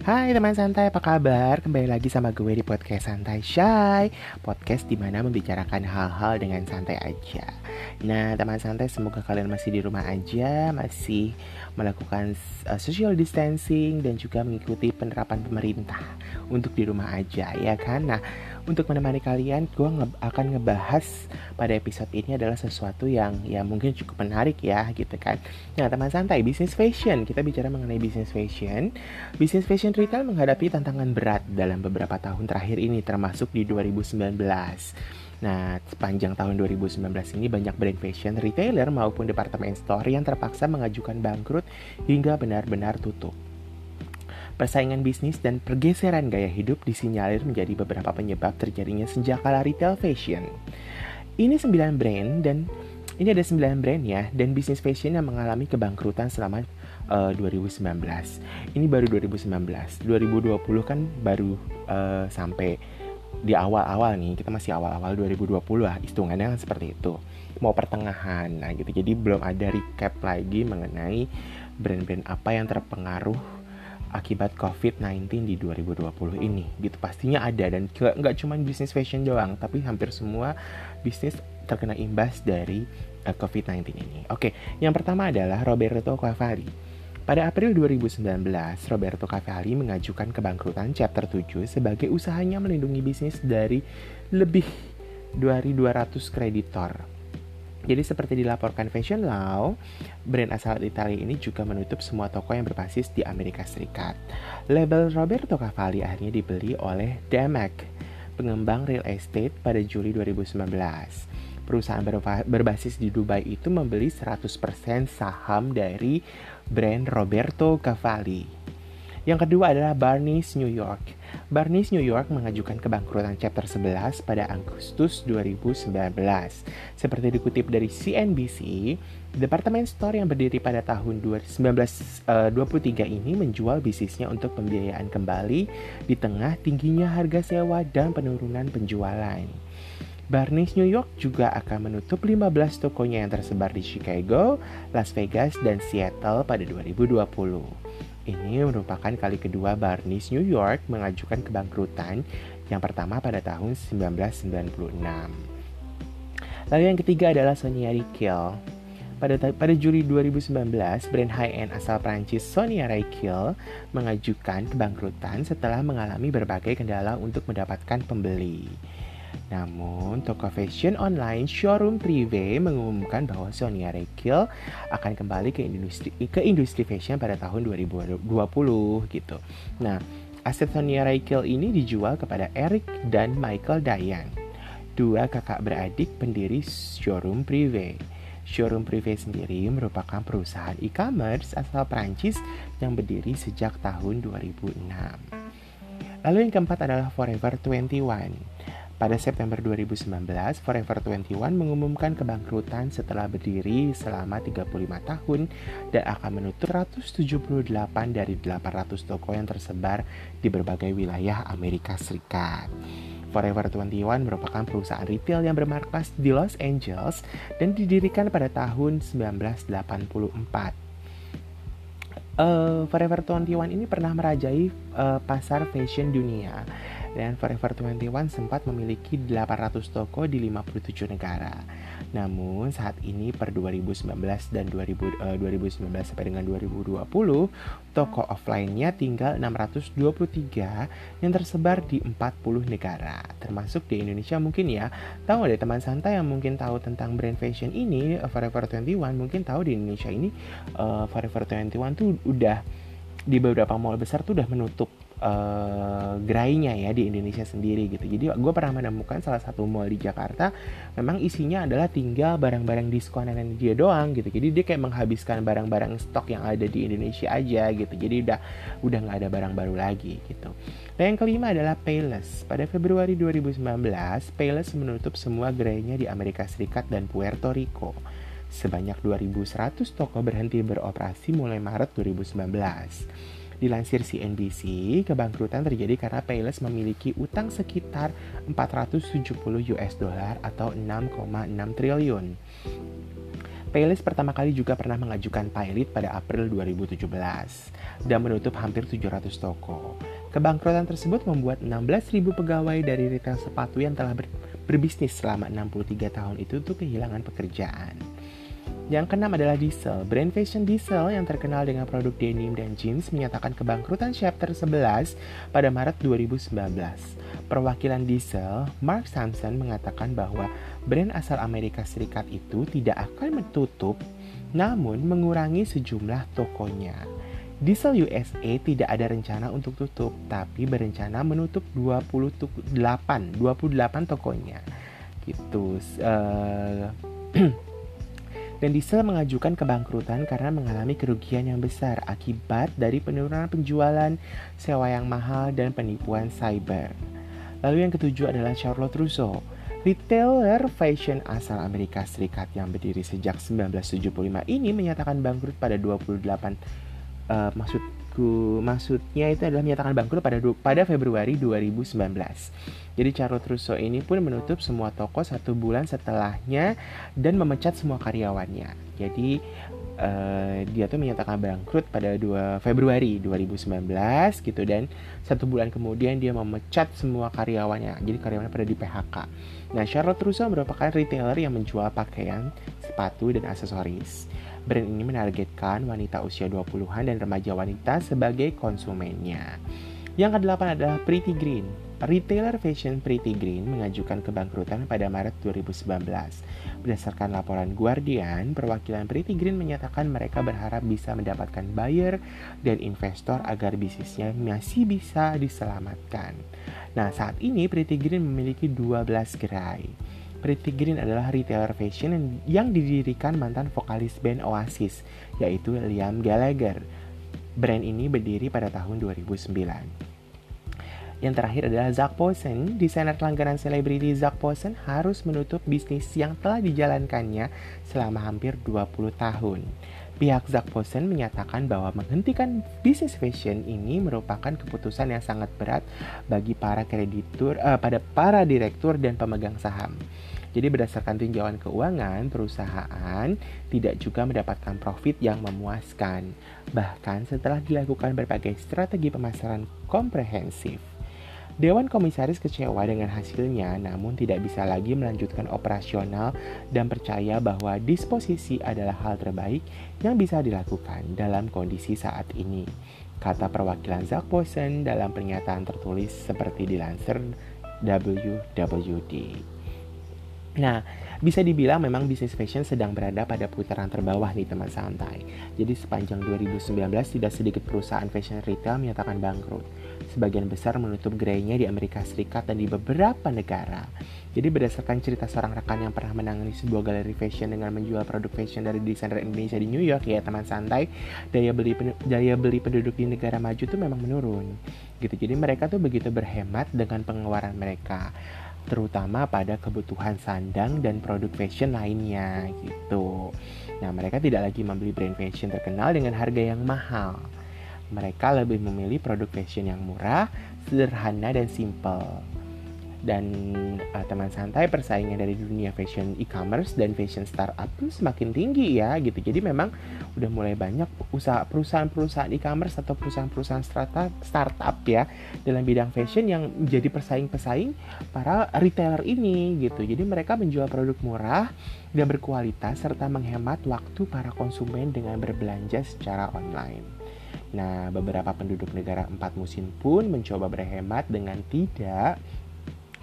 Hai teman santai, apa kabar? Kembali lagi sama gue di podcast Santai Shy Podcast di mana membicarakan hal-hal dengan santai aja Nah teman santai semoga kalian masih di rumah aja Masih melakukan uh, social distancing Dan juga mengikuti penerapan pemerintah Untuk di rumah aja ya kan? Nah untuk menemani kalian gue nge akan ngebahas pada episode ini adalah sesuatu yang ya mungkin cukup menarik ya gitu kan? Nah teman santai bisnis fashion. Kita bicara mengenai bisnis fashion. Bisnis fashion retail menghadapi tantangan berat dalam beberapa tahun terakhir ini termasuk di 2019 Nah, sepanjang tahun 2019 ini banyak brand fashion retailer maupun departemen store yang terpaksa mengajukan bangkrut hingga benar-benar tutup. Persaingan bisnis dan pergeseran gaya hidup disinyalir menjadi beberapa penyebab terjadinya senjakala retail fashion. Ini 9 brand dan ini ada 9 brand ya dan bisnis fashion yang mengalami kebangkrutan selama uh, eh, 2019. Ini baru 2019. 2020 kan baru uh, sampai di awal-awal nih kita masih awal-awal 2020 lah hitungannya kan seperti itu mau pertengahan nah gitu jadi belum ada recap lagi mengenai brand-brand apa yang terpengaruh akibat COVID-19 di 2020 ini gitu pastinya ada dan nggak cuma bisnis fashion doang tapi hampir semua bisnis terkena imbas dari uh, COVID-19 ini. Oke, yang pertama adalah Roberto Cavalli. Pada April 2019, Roberto Cavalli mengajukan kebangkrutan Chapter 7 sebagai usahanya melindungi bisnis dari lebih dari 200 kreditor jadi seperti dilaporkan Fashion Law, brand asal Italia ini juga menutup semua toko yang berbasis di Amerika Serikat. Label Roberto Cavalli akhirnya dibeli oleh Damac, pengembang real estate pada Juli 2019. Perusahaan berbasis di Dubai itu membeli 100% saham dari brand Roberto Cavalli. Yang kedua adalah Barney's New York. Barnes New York mengajukan kebangkrutan Chapter 11 pada Agustus 2019. Seperti dikutip dari CNBC, Departemen Store yang berdiri pada tahun 1923 eh, ini menjual bisnisnya untuk pembiayaan kembali di tengah tingginya harga sewa dan penurunan penjualan. Barnes New York juga akan menutup 15 tokonya yang tersebar di Chicago, Las Vegas, dan Seattle pada 2020. Ini merupakan kali kedua Barnes New York mengajukan kebangkrutan yang pertama pada tahun 1996. Lalu yang ketiga adalah Sonia Rykiel. Pada, pada Juli 2019, brand high-end asal Prancis Sonia Rykiel mengajukan kebangkrutan setelah mengalami berbagai kendala untuk mendapatkan pembeli. Namun, toko fashion online Showroom Privé mengumumkan bahwa Sonia Rekil akan kembali ke industri ke industri fashion pada tahun 2020 gitu. Nah, aset Sonia Rekil ini dijual kepada Eric dan Michael Dayan, dua kakak beradik pendiri Showroom Privé. Showroom Privé sendiri merupakan perusahaan e-commerce asal Prancis yang berdiri sejak tahun 2006. Lalu yang keempat adalah Forever 21. Pada September 2019, Forever 21 mengumumkan kebangkrutan setelah berdiri selama 35 tahun dan akan menutup 178 dari 800 toko yang tersebar di berbagai wilayah Amerika Serikat. Forever 21 merupakan perusahaan retail yang bermarkas di Los Angeles dan didirikan pada tahun 1984. Uh, Forever 21 ini pernah merajai uh, pasar fashion dunia dan Forever 21 sempat memiliki 800 toko di 57 negara. Namun saat ini per 2019 dan 2000, uh, 2019 sampai dengan 2020, toko offline-nya tinggal 623 yang tersebar di 40 negara, termasuk di Indonesia mungkin ya. Tahu ada teman santai yang mungkin tahu tentang brand fashion ini, Forever 21 mungkin tahu di Indonesia ini uh, Forever 21 tuh udah di beberapa mall besar tuh udah menutup uh, gerainya ya di Indonesia sendiri gitu. Jadi gue pernah menemukan salah satu mall di Jakarta memang isinya adalah tinggal barang-barang diskonan dia doang gitu. Jadi dia kayak menghabiskan barang-barang stok yang ada di Indonesia aja gitu. Jadi udah udah nggak ada barang baru lagi gitu. Dan yang kelima adalah Payless. Pada Februari 2019, Payless menutup semua gerainya di Amerika Serikat dan Puerto Rico. Sebanyak 2.100 toko berhenti beroperasi mulai Maret 2019. Dilansir CNBC, kebangkrutan terjadi karena Payless memiliki utang sekitar 470 US dollar atau 6,6 triliun. Payless pertama kali juga pernah mengajukan pilot pada April 2017 dan menutup hampir 700 toko. Kebangkrutan tersebut membuat 16.000 pegawai dari retail sepatu yang telah ber berbisnis selama 63 tahun itu tuh kehilangan pekerjaan. Yang keenam adalah Diesel. Brand fashion Diesel yang terkenal dengan produk denim dan jeans menyatakan kebangkrutan chapter 11 pada Maret 2019. Perwakilan Diesel, Mark Sampson mengatakan bahwa brand asal Amerika Serikat itu tidak akan menutup, namun mengurangi sejumlah tokonya. Diesel USA tidak ada rencana untuk tutup, tapi berencana menutup 28, 28 tokonya. Gitu. Uh, dan Diesel mengajukan kebangkrutan karena mengalami kerugian yang besar akibat dari penurunan penjualan, sewa yang mahal, dan penipuan cyber. Lalu yang ketujuh adalah Charlotte Russo, retailer fashion asal Amerika Serikat yang berdiri sejak 1975 ini menyatakan bangkrut pada 28 uh, eh, maksud maksudnya itu adalah menyatakan bangkrut pada pada Februari 2019. Jadi Charlotte Russo ini pun menutup semua toko satu bulan setelahnya dan memecat semua karyawannya. Jadi uh, dia tuh menyatakan bangkrut pada 2 Februari 2019 gitu dan satu bulan kemudian dia memecat semua karyawannya. Jadi karyawannya pada di PHK. Nah, Charlotte Russo merupakan retailer yang menjual pakaian, sepatu dan aksesoris. Brand ini menargetkan wanita usia 20-an dan remaja wanita sebagai konsumennya. Yang kedelapan adalah Pretty Green. Retailer fashion Pretty Green mengajukan kebangkrutan pada Maret 2019. Berdasarkan laporan Guardian, perwakilan Pretty Green menyatakan mereka berharap bisa mendapatkan buyer dan investor agar bisnisnya masih bisa diselamatkan. Nah, saat ini Pretty Green memiliki 12 gerai. Pretty Green adalah retailer fashion yang didirikan mantan vokalis band Oasis, yaitu Liam Gallagher. Brand ini berdiri pada tahun 2009. Yang terakhir adalah Zack Posen. Desainer langganan selebriti Zack Posen harus menutup bisnis yang telah dijalankannya selama hampir 20 tahun. Pihak Zack Posen menyatakan bahwa menghentikan bisnis fashion ini merupakan keputusan yang sangat berat bagi para kreditur, uh, pada para direktur dan pemegang saham. Jadi berdasarkan tinjauan keuangan, perusahaan tidak juga mendapatkan profit yang memuaskan. Bahkan setelah dilakukan berbagai strategi pemasaran komprehensif. Dewan Komisaris kecewa dengan hasilnya, namun tidak bisa lagi melanjutkan operasional dan percaya bahwa disposisi adalah hal terbaik yang bisa dilakukan dalam kondisi saat ini. Kata perwakilan Posen dalam pernyataan tertulis seperti dilansir WWD. Nah, bisa dibilang memang bisnis fashion sedang berada pada putaran terbawah nih teman santai. Jadi sepanjang 2019 tidak sedikit perusahaan fashion retail menyatakan bangkrut. Sebagian besar menutup gerainya di Amerika Serikat dan di beberapa negara. Jadi berdasarkan cerita seorang rekan yang pernah menangani sebuah galeri fashion dengan menjual produk fashion dari desainer Indonesia di New York ya teman santai, daya beli daya beli penduduk di negara maju tuh memang menurun. Gitu. Jadi mereka tuh begitu berhemat dengan pengeluaran mereka terutama pada kebutuhan sandang dan produk fashion lainnya gitu. Nah, mereka tidak lagi membeli brand fashion terkenal dengan harga yang mahal. Mereka lebih memilih produk fashion yang murah, sederhana dan simple dan uh, teman santai persaingan dari dunia fashion e-commerce dan fashion startup tuh semakin tinggi ya gitu. Jadi memang udah mulai banyak usaha perusahaan-perusahaan e-commerce atau perusahaan-perusahaan startup startup ya dalam bidang fashion yang menjadi pesaing-pesaing para retailer ini gitu. Jadi mereka menjual produk murah dan berkualitas serta menghemat waktu para konsumen dengan berbelanja secara online. Nah, beberapa penduduk negara empat musim pun mencoba berhemat dengan tidak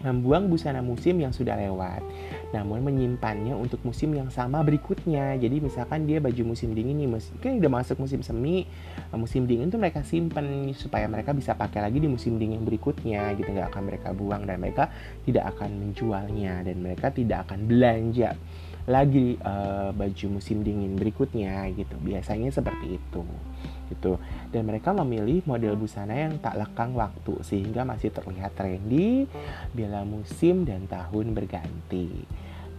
membuang busana musim yang sudah lewat, namun menyimpannya untuk musim yang sama berikutnya. Jadi misalkan dia baju musim dingin nih, mungkin udah masuk musim semi, eh, musim dingin tuh mereka simpan supaya mereka bisa pakai lagi di musim dingin berikutnya, gitu nggak akan mereka buang dan mereka tidak akan menjualnya dan mereka tidak akan belanja lagi uh, baju musim dingin berikutnya gitu. Biasanya seperti itu gitu dan mereka memilih model busana yang tak lekang waktu sehingga masih terlihat trendy bila musim dan tahun berganti.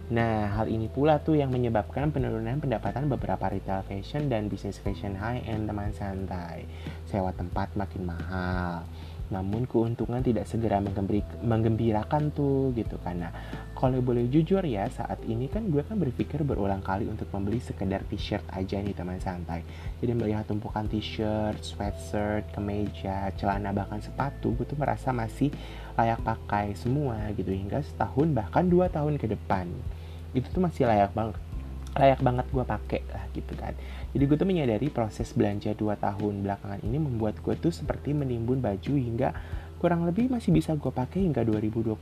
Nah, hal ini pula tuh yang menyebabkan penurunan pendapatan beberapa retail fashion dan bisnis fashion high-end teman santai. Sewa tempat makin mahal. Namun keuntungan tidak segera menggembirakan tuh gitu karena kalau boleh jujur ya saat ini kan gue kan berpikir berulang kali untuk membeli sekedar t-shirt aja nih teman santai. Jadi melihat tumpukan t-shirt, sweatshirt, kemeja, celana bahkan sepatu gue tuh merasa masih layak pakai semua gitu hingga setahun bahkan dua tahun ke depan. Itu tuh masih layak banget layak banget gue pakai lah gitu kan. Jadi gue tuh menyadari proses belanja 2 tahun belakangan ini membuat gue tuh seperti menimbun baju hingga kurang lebih masih bisa gue pakai hingga 2021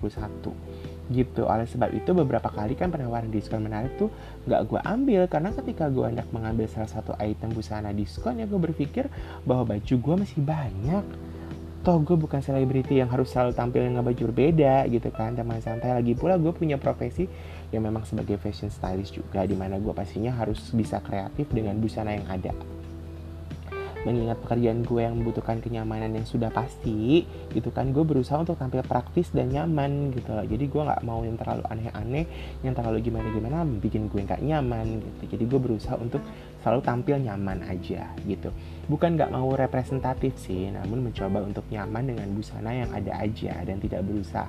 gitu. Oleh sebab itu beberapa kali kan penawaran diskon menarik tuh gak gue ambil karena ketika gue hendak mengambil salah satu item busana diskon ya gue berpikir bahwa baju gue masih banyak. Toh gue bukan selebriti yang harus selalu tampil dengan baju berbeda gitu kan. Teman santai lagi pula gue punya profesi yang memang sebagai fashion stylist juga di mana gue pastinya harus bisa kreatif dengan busana yang ada. Mengingat pekerjaan gue yang membutuhkan kenyamanan yang sudah pasti gitu kan gue berusaha untuk tampil praktis dan nyaman gitu. Loh jadi gue nggak mau yang terlalu aneh-aneh yang terlalu gimana-gimana bikin gue nggak nyaman gitu. Jadi gue berusaha untuk selalu tampil nyaman aja gitu. Bukan nggak mau representatif sih namun mencoba untuk nyaman dengan busana yang ada aja dan tidak berusaha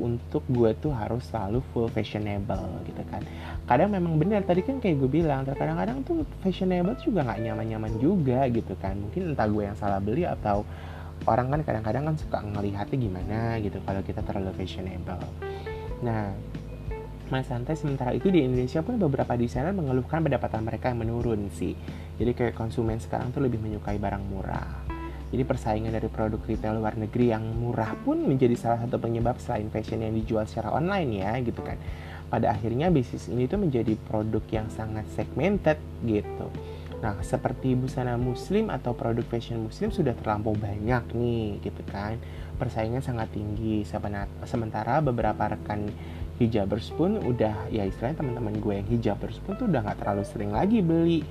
untuk gue tuh harus selalu full fashionable gitu kan kadang memang benar tadi kan kayak gue bilang terkadang-kadang tuh fashionable juga nggak nyaman-nyaman juga gitu kan mungkin entah gue yang salah beli atau orang kan kadang-kadang kan suka ngelihatnya gimana gitu kalau kita terlalu fashionable nah Mas santai sementara itu di Indonesia pun beberapa desainer mengeluhkan pendapatan mereka yang menurun sih. Jadi kayak konsumen sekarang tuh lebih menyukai barang murah. Jadi persaingan dari produk retail luar negeri yang murah pun menjadi salah satu penyebab selain fashion yang dijual secara online ya gitu kan. Pada akhirnya bisnis ini tuh menjadi produk yang sangat segmented gitu. Nah, seperti busana muslim atau produk fashion muslim sudah terlampau banyak nih gitu kan. Persaingan sangat tinggi. Sementara beberapa rekan hijabers pun udah ya istilahnya teman-teman gue yang hijabers pun tuh udah nggak terlalu sering lagi beli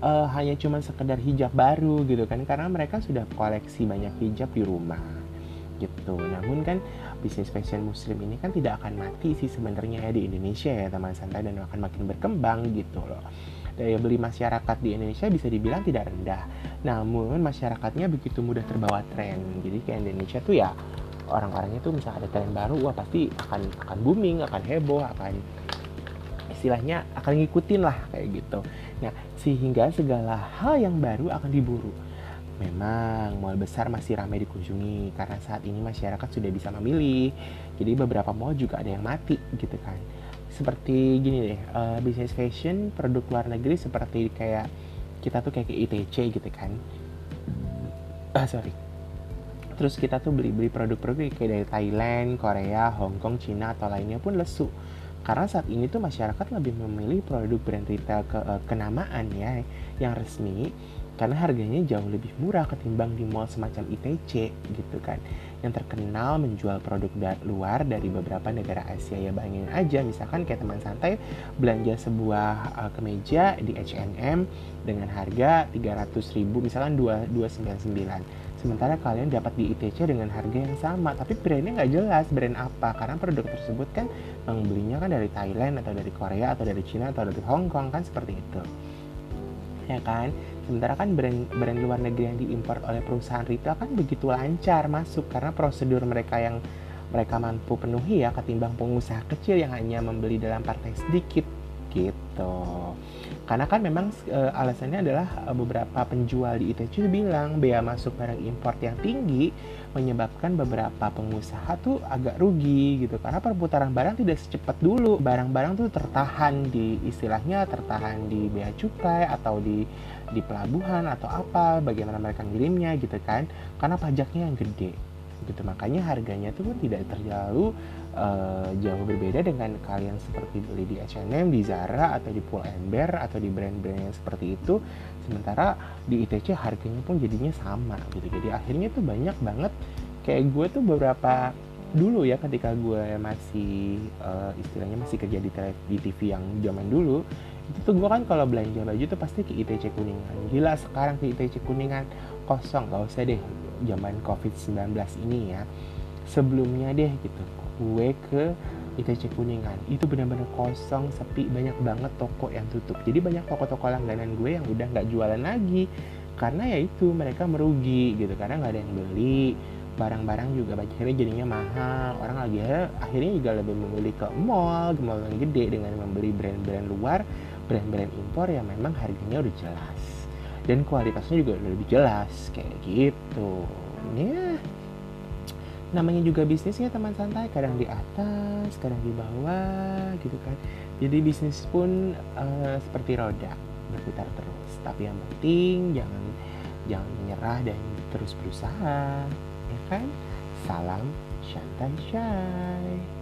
uh, hanya cuma sekedar hijab baru gitu kan. Karena mereka sudah koleksi banyak hijab di rumah gitu. Namun kan bisnis fashion muslim ini kan tidak akan mati sih sebenarnya ya di Indonesia ya teman santai dan akan makin berkembang gitu loh. Daya beli masyarakat di Indonesia bisa dibilang tidak rendah. Namun masyarakatnya begitu mudah terbawa tren. Jadi kayak Indonesia tuh ya orang-orangnya tuh misalnya ada tren baru wah pasti akan akan booming akan heboh akan istilahnya akan ngikutin lah kayak gitu nah sehingga segala hal yang baru akan diburu Memang mall besar masih ramai dikunjungi karena saat ini masyarakat sudah bisa memilih. Jadi beberapa mall juga ada yang mati gitu kan. Seperti gini deh, uh, bisnis fashion produk luar negeri seperti kayak kita tuh kayak ke ITC gitu kan. Ah sorry, terus kita tuh beli-beli produk-produk kayak dari Thailand, Korea, Hong Kong, Cina atau lainnya pun lesu karena saat ini tuh masyarakat lebih memilih produk brand retail ke, uh, kenamaan ya yang resmi. Karena harganya jauh lebih murah ketimbang di mall semacam ITC gitu kan. Yang terkenal menjual produk luar dari beberapa negara Asia ya bayangin aja. Misalkan kayak teman santai belanja sebuah uh, kemeja di H&M dengan harga 300 ribu misalkan 299 sementara kalian dapat di ITC dengan harga yang sama tapi brandnya nggak jelas. Brand apa? Karena produk tersebut kan membelinya kan dari Thailand atau dari Korea atau dari Cina atau dari Hong Kong kan seperti itu. Ya kan? Sementara kan brand brand luar negeri yang diimpor oleh perusahaan retail kan begitu lancar masuk karena prosedur mereka yang mereka mampu penuhi ya ketimbang pengusaha kecil yang hanya membeli dalam partai sedikit gitu karena kan memang e, alasannya adalah e, beberapa penjual di ITC bilang bea masuk barang import yang tinggi menyebabkan beberapa pengusaha tuh agak rugi gitu. Karena perputaran barang tidak secepat dulu. Barang-barang tuh tertahan di istilahnya tertahan di bea cukai atau di di pelabuhan atau apa bagaimana mereka ngirimnya gitu kan. Karena pajaknya yang gede gitu. Makanya harganya tuh pun tidak terlalu uh, jauh berbeda dengan kalian seperti beli di H&M, di Zara atau di Pull and Bear atau di brand-brand yang seperti itu. Sementara di ITC harganya pun jadinya sama gitu. Jadi akhirnya tuh banyak banget. Kayak gue tuh beberapa dulu ya ketika gue masih uh, istilahnya masih kerja di, TV yang zaman dulu itu tuh gue kan kalau belanja baju tuh pasti ke ITC Kuningan. Gila sekarang ke ITC Kuningan kosong gak usah deh zaman COVID-19 ini ya. Sebelumnya deh gitu gue ke ITC Kuningan. Itu benar-benar kosong sepi banyak banget toko yang tutup. Jadi banyak toko-toko langganan gue yang udah nggak jualan lagi. Karena ya itu mereka merugi gitu. Karena nggak ada yang beli barang-barang juga akhirnya jadinya mahal. Orang lagi akhirnya juga lebih memilih ke mall. Ke mall yang gede dengan membeli brand-brand luar brand-brand impor yang memang harganya udah jelas dan kualitasnya juga lebih jelas kayak gitu. Ya namanya juga bisnisnya teman santai. Kadang di atas kadang di bawah gitu kan. Jadi bisnis pun uh, seperti roda berputar terus. Tapi yang penting jangan jangan menyerah dan terus berusaha ya kan? Salam shantai shy